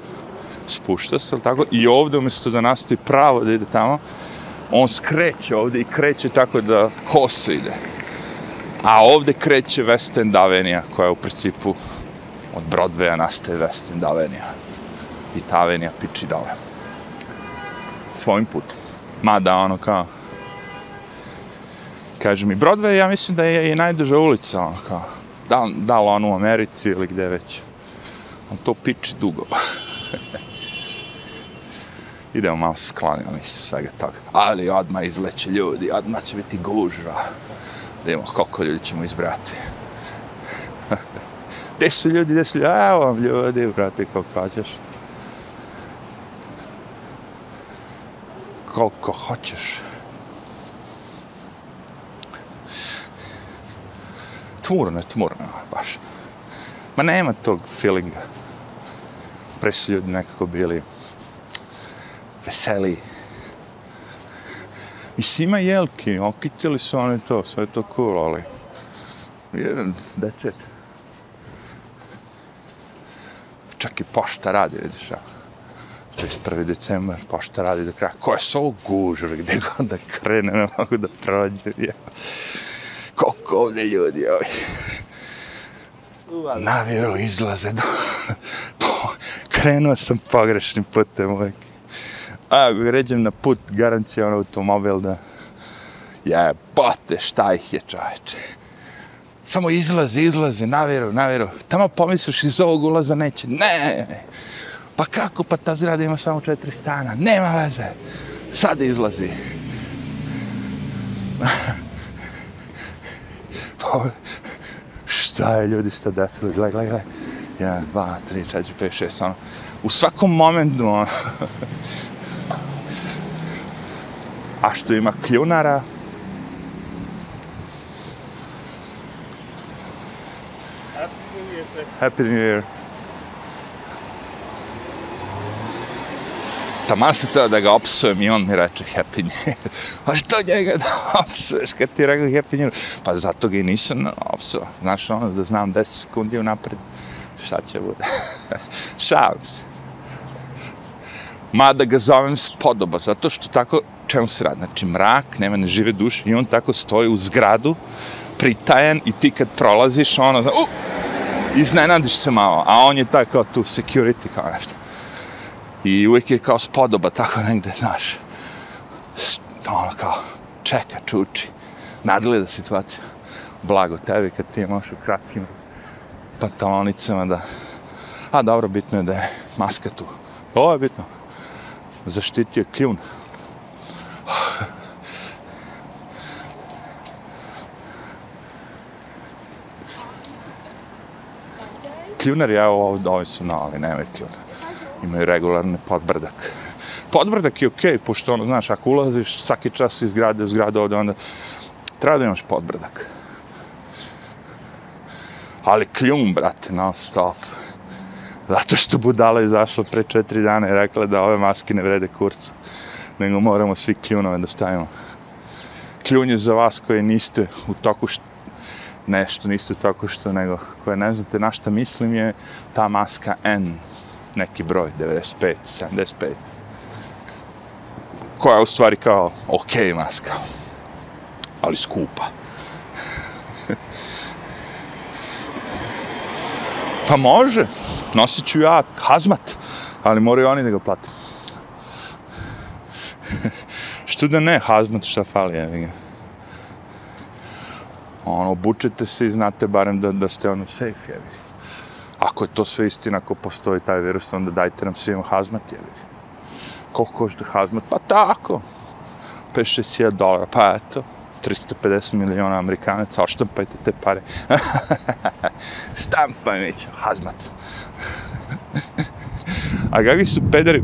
spušta se, tako, i ovde, umjesto da nastavi pravo da ide tamo, on skreće ovde i kreće tako da koso ide. A ovde kreće West End Avenija, koja je u principu od Broadwaya nastaje West End Avenija. I ta Avenija piči dole. Svojim putem. Mada ono kao... Kaže mi, Broadway, ja mislim da je i najduža ulica, ono kao... Da, da li ono u Americi ili gde već. Ali to piči dugo. Idemo malo sklanjamo iz svega toga. Ali odmah izleće ljudi, odmah će biti gužva da vidimo koliko ljudi ćemo izbrati. gde su ljudi, gde su ljudi, evo vam ljudi, brate, koliko hoćeš. Koliko hoćeš. Tmurno je tmurno, baš. Ma nema tog feelinga. Pre su ljudi nekako bili veseli, Mislim, ima jelki, okitili su oni to, sve to cool, ali... Jedan, that's it. Čak i pošta radi, vidiš, a. 31. decembar, pošta radi do kraja. Ko je s ovog gužur, gde god da krene, ne mogu da prođe, ja. Koliko ovde ljudi, ovi. Navjero izlaze do... Krenuo sam pogrešnim putem, uvijek. A, ako ređem na put, garancija on automobil da... Je, bote, šta ih je čoveče. Samo izlazi, izlazi, navjeru, navjeru. Tamo pomisliš iz ovog ulaza neće. Ne, Pa kako, pa ta zgrada ima samo četiri stana. Nema veze. Sada izlazi. Pa, šta je ljudi, šta desilo? Gle, gle, gle. Jedan, dva, tri, četiri, pet, šest, ono. U svakom momentu, ono. A što ima kljunara? Happy New Year. Happy New Year. Tama se da ga opsujem i on mi reče Happy New Year. A pa što njega da opsuješ kad ti rekao Happy New Year? Pa zato ga i nisam opsuo. Znaš, ono, da znam 10 sekundi unapred šta će bude. Šalim se. Mada ga zovem spodoba, zato što tako, čemu se radi? Znači, mrak, nema ne žive duše i on tako stoji u zgradu, pritajan i ti kad prolaziš, ono, zna, uh, iznenadiš se malo, a on je tako kao tu, security, kao nešto. I uvijek je kao spodoba, tako negde, znaš, ono kao, čeka, čuči, nadgleda situaciju. Blago tebi kad ti možeš u kratkim pantalonicama da... A dobro, bitno je da je maska tu. Ovo je bitno. Zaštitio kljun. Kljunar ja ovo, ovi su novi, nemoj kljun. Imaju regularni podbrdak. Podbrdak je okej, okay, pošto ono, znaš, ako ulaziš svaki čas iz grade u zgradu ovde, onda treba da imaš podbrdak. Ali kljun, brate, non stop. Zato što budala izašla pre četiri dana i rekla da ove maske ne vrede kurcu. Nego moramo svi kljunove da stavimo. Kljun je za vas koji niste u toku što nešto, niste u toku što, nego koje ne znate na šta mislim je ta maska N, neki broj, 95, 75. Koja je u stvari kao ok maska, ali skupa. Pa može, nosit ću ja hazmat, ali moraju oni da ga plate. što da ne, hazmat šta fali, evi ga. Ono, obučete se i znate barem da, da ste ono safe, evi Ako je to sve istina, ako postoji taj virus, onda dajte nam svima hazmat, jel? Koliko košta hazmat? Pa tako. 5-6 dolara, pa eto. 350 miliona amerikanaca, oštampajte te pare. Štampaj mi ću, hazmat. A kakvi su pederi,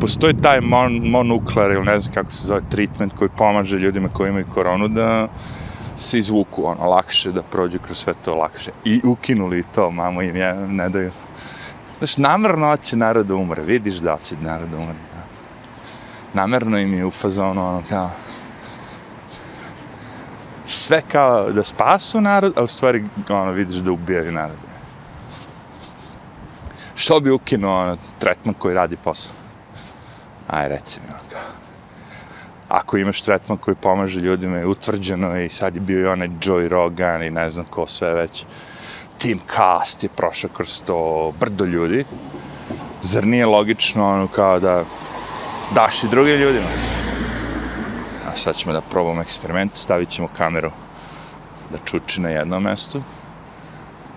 postoji taj mon, monuklear ili ne znam kako se zove treatment koji pomaže ljudima koji imaju koronu da se izvuku ono lakše, da prođu kroz sve to lakše. I ukinuli to, mamo im je, ne daju. Znaš, namrno će narod da umre, vidiš da će narod da umre. Da. Namerno im je u fazonu ono kao, sve kao da spasu narod, a u stvari ono, vidiš da ubijaju narod. Što bi ukinuo ono, tretman koji radi posao? Aj, reci mi ono kao. Ako imaš tretman koji pomaže ljudima, je utvrđeno i sad je bio i onaj Joey Rogan i ne znam ko sve već. Tim Cast je prošao kroz to brdo ljudi. Zar nije logično ono kao da daš i drugim ljudima? A sad ćemo da probamo eksperiment, stavit ćemo kameru da čuči na jednom mestu,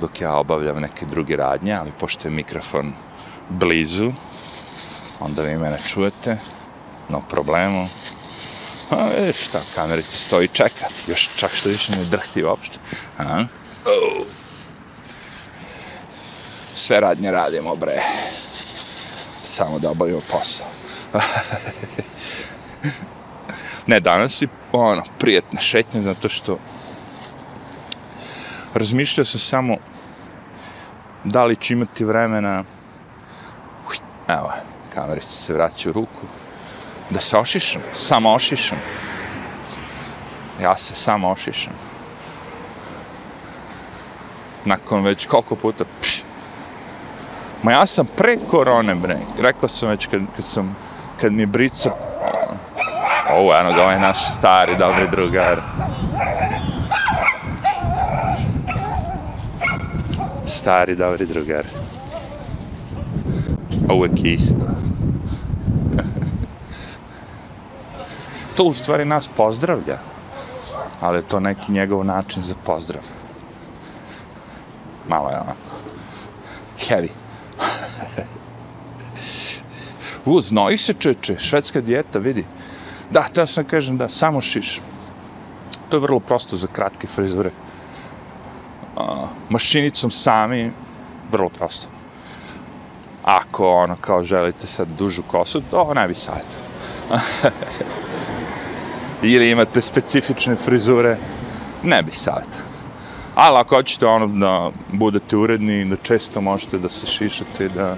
dok ja obavljam neke druge radnje, ali pošto je mikrofon blizu, onda vi mene čujete, no problemu. Pa vidiš šta, kamerica stoji čeka, još čak što više ne drhti uopšte. A? Oh. Sve radnje radimo, bre. Samo da obavimo posao. Ne, danas je ono, prijetna šetnja, zato što razmišljao sam samo da li ću imati vremena evo, kamerica se vraća u ruku da se ošišam, samo ošišam ja se samo ošišam nakon već koliko puta pš, ma ja sam pre korone bre, rekao sam već kad, kad sam kad mi brica O, eno ga ovaj naš stari, dobri drugar. Stari, dobri drugar. Uvijek isto. To u stvari nas pozdravlja. Ali je to neki njegov način za pozdrav. Malo je onako. Heavy. U, znoji se čeče, švedska dijeta, vidi. Da, to ja sam kažem da, samo šiš. To je vrlo prosto za kratke frizure. Uh, mašinicom sami, vrlo prosto. Ako ono kao želite sad dužu kosu, to ne bi savjetio. Ili imate specifične frizure, ne bi savjeta. Ali ako hoćete ono da budete uredni, da često možete da se šišate, da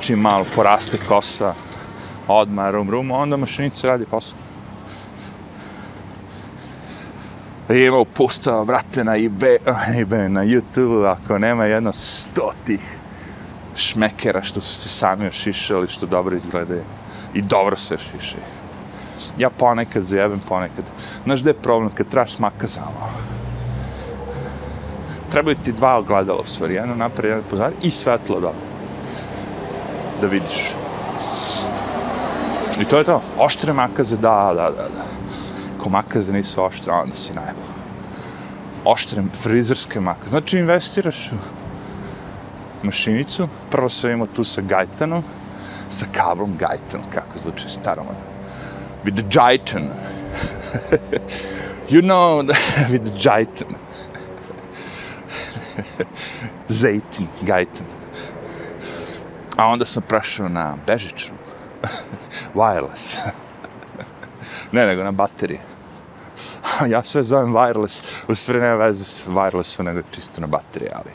čim malo poraste kosa, odmah rum rum, onda mašinica radi posao. Ima upustava, brate, na eBay, eBay, na YouTube, ako nema jedno stotih šmekera što su se sami ošišali, što dobro izgledaju. I dobro se ošišaju. Ja ponekad zajebem, ponekad. Znaš gde je problem kad trebaš smaka za ovo? Trebaju ti dva ogledala u stvari, jedno napred, jedno pozad i svetlo da Da vidiš. I to je to. Oštre makaze, da, da, da, da. Ako makaze nisu oštre, onda si najbolj. Oštre frizerske makaze. Znači investiraš u mašinicu, prvo sam imao tu sa gajtanom, sa kablom gajtan, kako zvuči starom. With the you know, with the gajtan. Zejtin, gajtan. A onda sam prašao na bežičnu. wireless. ne, nego na baterije. ja sve zovem wireless, u stvari nema veze s wirelessom, nego čisto na baterije, ali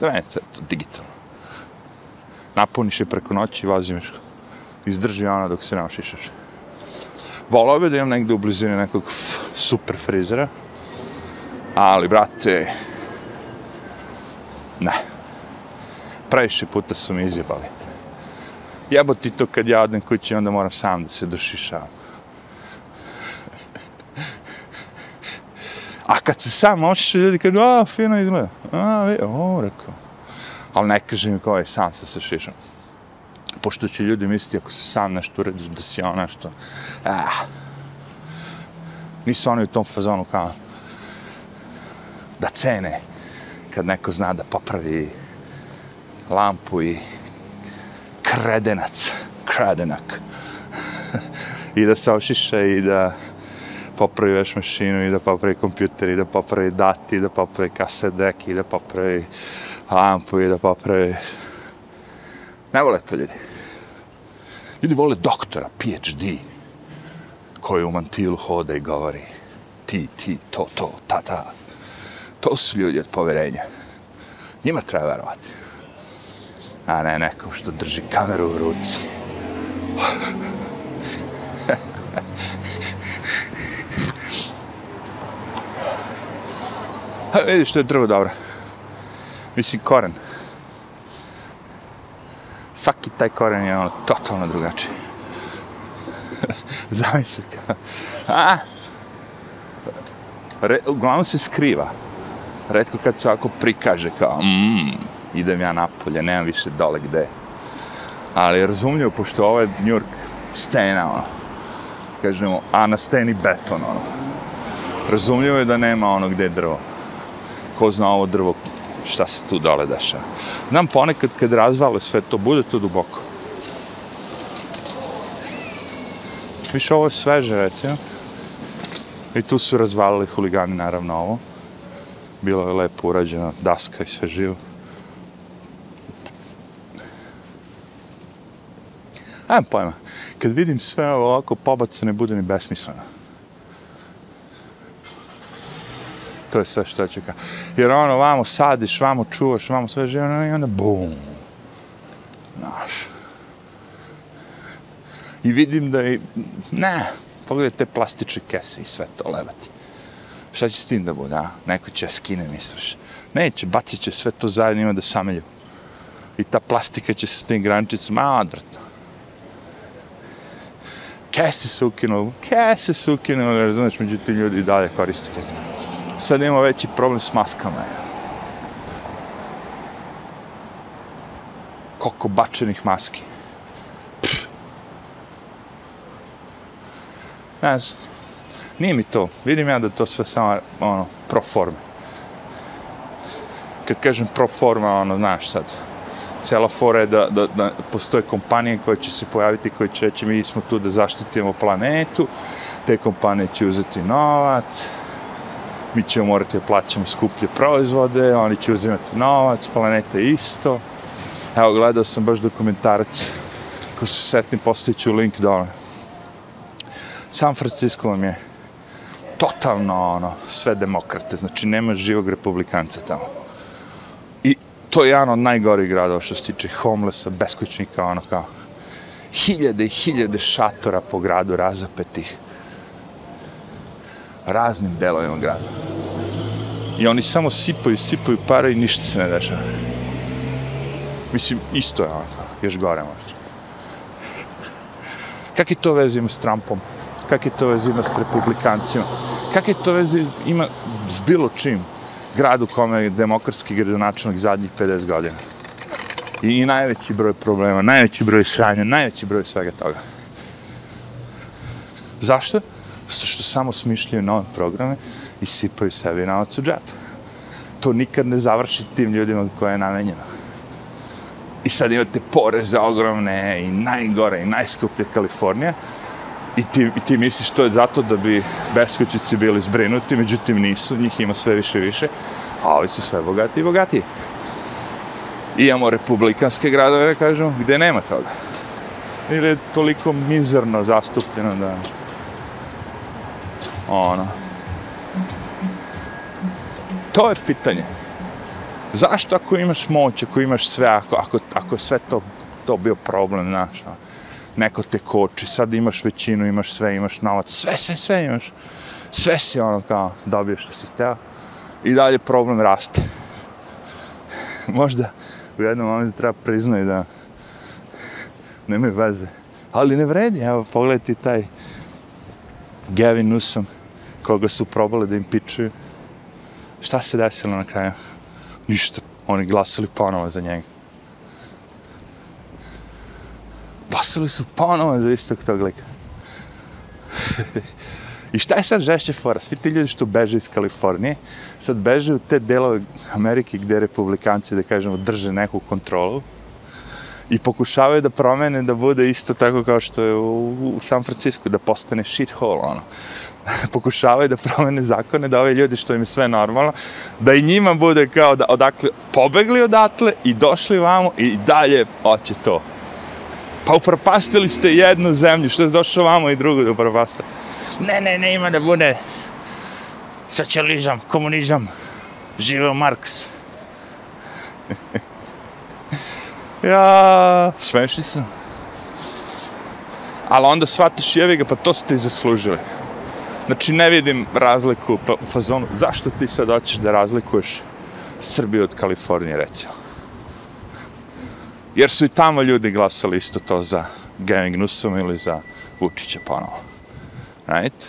za mene je to digitalno. Napuniš je preko noći i vaziš. Izdrži ona dok se ne ošišaš. Volao bi da imam negde u blizini nekog super frizera, ali, brate, ne. Previše puta su mi izjebali. Jebo ti to kad ja odem kući, onda moram sam da se došišavam. A kad se sam ošiša, ljudi kažu, a, fino izgleda. A, vi, o, rekao. Ali ne kaže mi ko je sam se se šišom. Pošto će ljudi misliti, ako se sam nešto uradiš, da si ona nešto. Ah. Nisu oni u tom fazonu kao da cene kad neko zna da popravi lampu i kredenac, kredenak. I da se ošiša i da popravi veš mašinu i da popravi kompjuter i da popravi dati i da popravi kasedek i da popravi lampu i da popravi... Ne vole to ljudi. Ljudi vole doktora, PhD, koji u mantilu hoda i govori ti, ti, to, to, ta, ta. To su ljudi od poverenja. Njima treba verovati a ne nekom što drži kameru u ruci. A vidiš, to je drvo dobro. Mislim, koren. Svaki taj koren je ono totalno drugačiji. Zamisli kao. A? Re, uglavnom se skriva. Redko kad se ovako prikaže kao, mmm, idem ja napolje, nemam više dole gde. Ali razumljivo, pošto ovo je New York stena, ono, kažemo, a na steni beton, ono. Razumljivo je da nema ono gde je drvo. Ko zna ovo drvo, šta se tu dole dešava. Nam ponekad kad razvale sve to, bude to duboko. Više ovo je sveže, recimo. I tu su razvalili huligani, naravno, ovo. Bilo je lepo urađeno, daska i sve živo. Ajmo pojma. Kad vidim sve ovako pobacane, bude mi besmisleno. To je sve što ja čeka. Jer ono, vamo sadiš, vamo čuvaš, vamo sve živo, ono, i onda bum. Znaš. I vidim da je, ne, pogledaj te plastične kese i sve to levati. Šta će s tim da bude, a? Neko će skine, misliš. Neće, bacit će sve to zajedno, ima da samelju. I ta plastika će se s tim grančicama, odvratno kese se ukinuo, kese se ukinuo, razumiješ, međutim ljudi dalje koriste kese. Sad imamo veći problem s maskama. Koliko bačenih maski. Pff. Ne znam. Nije mi to. Vidim ja da to sve samo, ono, pro forme. Kad kažem pro forma, ono, znaš sad, cela fora je da, da, da postoje kompanije koje će se pojaviti, koje će reći mi smo tu da zaštitimo planetu, te kompanije će uzeti novac, mi ćemo morati da plaćamo skuplje proizvode, oni će uzimati novac, planeta isto. Evo, gledao sam baš dokumentarac, ko se setni, postavit ću link dole. San Francisco vam je totalno ono, sve demokrate, znači nema živog republikanca tamo. I to je jedan od najgorih gradova što se tiče homelessa, beskućnika, ono kao hiljade i hiljade šatora po gradu razapetih raznim delovima grada. I oni samo sipaju, sipaju pare i ništa se ne dešava. Mislim, isto je ono, još gore možda. Kak je to veze ima s Trumpom? Kak je to veze ima s republikancima? Kak je to veze ima s bilo čim? Grad u kome je demokratski gradonačelnik zadnjih 50 godina. I, I najveći broj problema, najveći broj sranja, najveći broj svega toga. Zašto? Zato što samo smišljaju nove programe i sipaju sebi novac u džep. To nikad ne završi tim ljudima koje je namenjena. I sad imate poreze ogromne i najgore i najskuplje Kalifornija. I ti, I ti misliš to je zato da bi beskućici bili zbrinuti, međutim nisu, njih ima sve više i više, a ovi su sve bogati i bogati. I imamo republikanske gradove, da kažemo, gde nema toga. Ili je toliko mizerno zastupljeno da... Ono. To je pitanje. Zašto ako imaš moć, ako imaš sve, ako, ako, ako sve to, to bio problem, znaš, ono, neko te koči, sad imaš većinu, imaš sve, imaš novac, sve, sve, sve imaš. Sve si ono kao dobio što si teo i dalje problem raste. Možda u jednom momentu treba priznati da nema veze. Ali ne vredi, evo, pogledaj taj Gavin Newsom, koga su probali da im pičuju. Šta se desilo na kraju? Ništa. Oni glasali ponovo za njega. Glasali su ponovo za istog tog lika. I šta je sad žešće fora? Svi ti ljudi što beže iz Kalifornije, sad beže u te delove Amerike gde republikanci, da kažemo, drže neku kontrolu i pokušavaju da promene da bude isto tako kao što je u, u San Francisco, da postane shithole, ono. pokušavaju da promene zakone, da ove ljudi što im je sve normalno, da i njima bude kao da odakle pobegli odatle i došli vamo i dalje hoće to. Pa upropastili ste jednu zemlju, što je došao vamo i drugu da upropastili. Ne, ne, ne ima da bude socijalizam, komunizam, živeo Marks. ja, smešni sam. Ali onda shvatiš, jevi ga, pa to ste i zaslužili. Znači, ne vidim razliku pa- u fazonu. Zašto ti sad hoćeš da razlikuješ Srbiju od Kalifornije, recimo? Jer su i tamo ljudi glasali isto to za Gavin Newsom ili za Vučića ponovo. Right?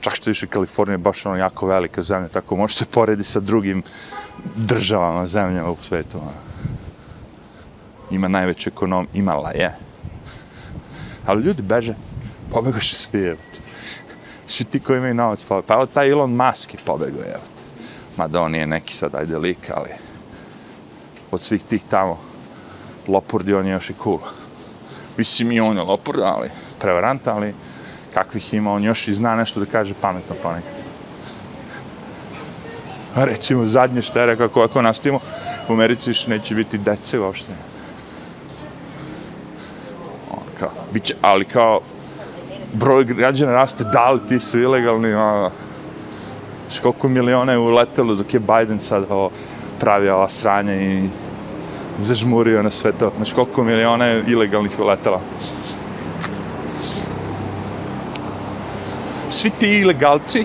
Čak što više Kalifornija je baš ono jako velika zemlja, tako može se poredi sa drugim državama zemljama u svetu. Ono. Ima najveću ekonomiju, imala je. Ali ljudi beže, pobegaše svi, evo svi ti koji imaju novac pa, Pa evo taj Elon Musk je pobegao, evo. Mada on nije neki sad, ajde lik, ali od svih tih tamo lopurdi on je još i cool. Mislim i on je lopurd, ali prevarant, ali kakvih ima, on još i zna nešto da kaže pametno ponekad. A recimo zadnje što je rekao, ako, ako nastavimo, u Americi više neće biti dece uopšte. Kao, biće, ali kao, broj građana raste, da li ti su ilegalni, a, koliko miliona je uletelo dok je Biden sad ovo, pravi ova sranja i zažmurio na sve to. Znači koliko miliona je ilegalnih uletelo. Svi ti ilegalci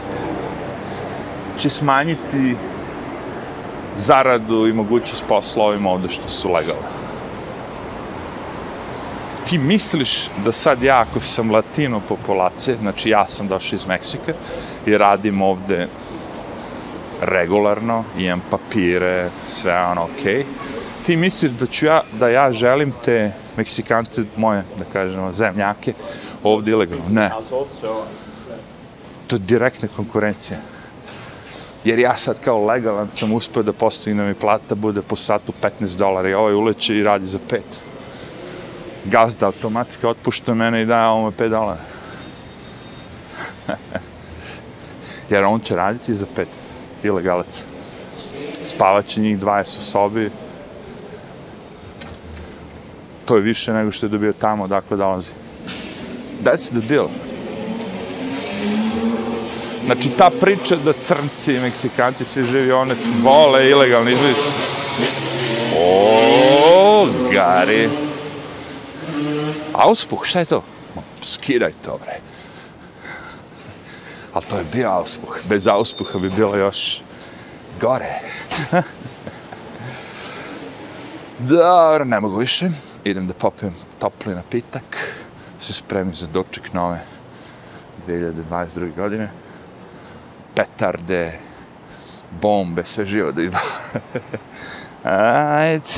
će smanjiti zaradu i mogućnost posla ovim ovde što su legalni ti misliš da sad ja, ako sam latino populacije, znači ja sam došao iz Meksika i radim ovde regularno, imam papire, sve ono okej, okay, ti misliš da ću ja, da ja želim te Meksikance, moje, da kažemo, zemljake, ovde ilegalno? Ne. To je direktna konkurencija. Jer ja sad kao legalan sam uspio da postignem i plata bude po satu 15 dolara i ovaj uleće i radi za 5 gazda automatski otpušta mene i daje ovome 5. Jer on će raditi za pet ilegalac. Spavaće njih 20 u sobi. To je više nego što je dobio tamo, dakle dolazi. That's the deal. Znači, ta priča da crnci, i meksikanci, svi živi, one vole ilegalni izbjeglice. O, Gari. Auspuh, šta je to? Ma, Skidaj to, bre. Ali to je bio auspuh. Bez auspuha bi bilo još gore. Dobro, ne mogu više. Idem da popijem topli napitak. Se spremim za doček nove 2022. godine. Petarde, bombe, sve živo da izba. Ajde.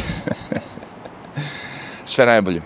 Sve najbolje.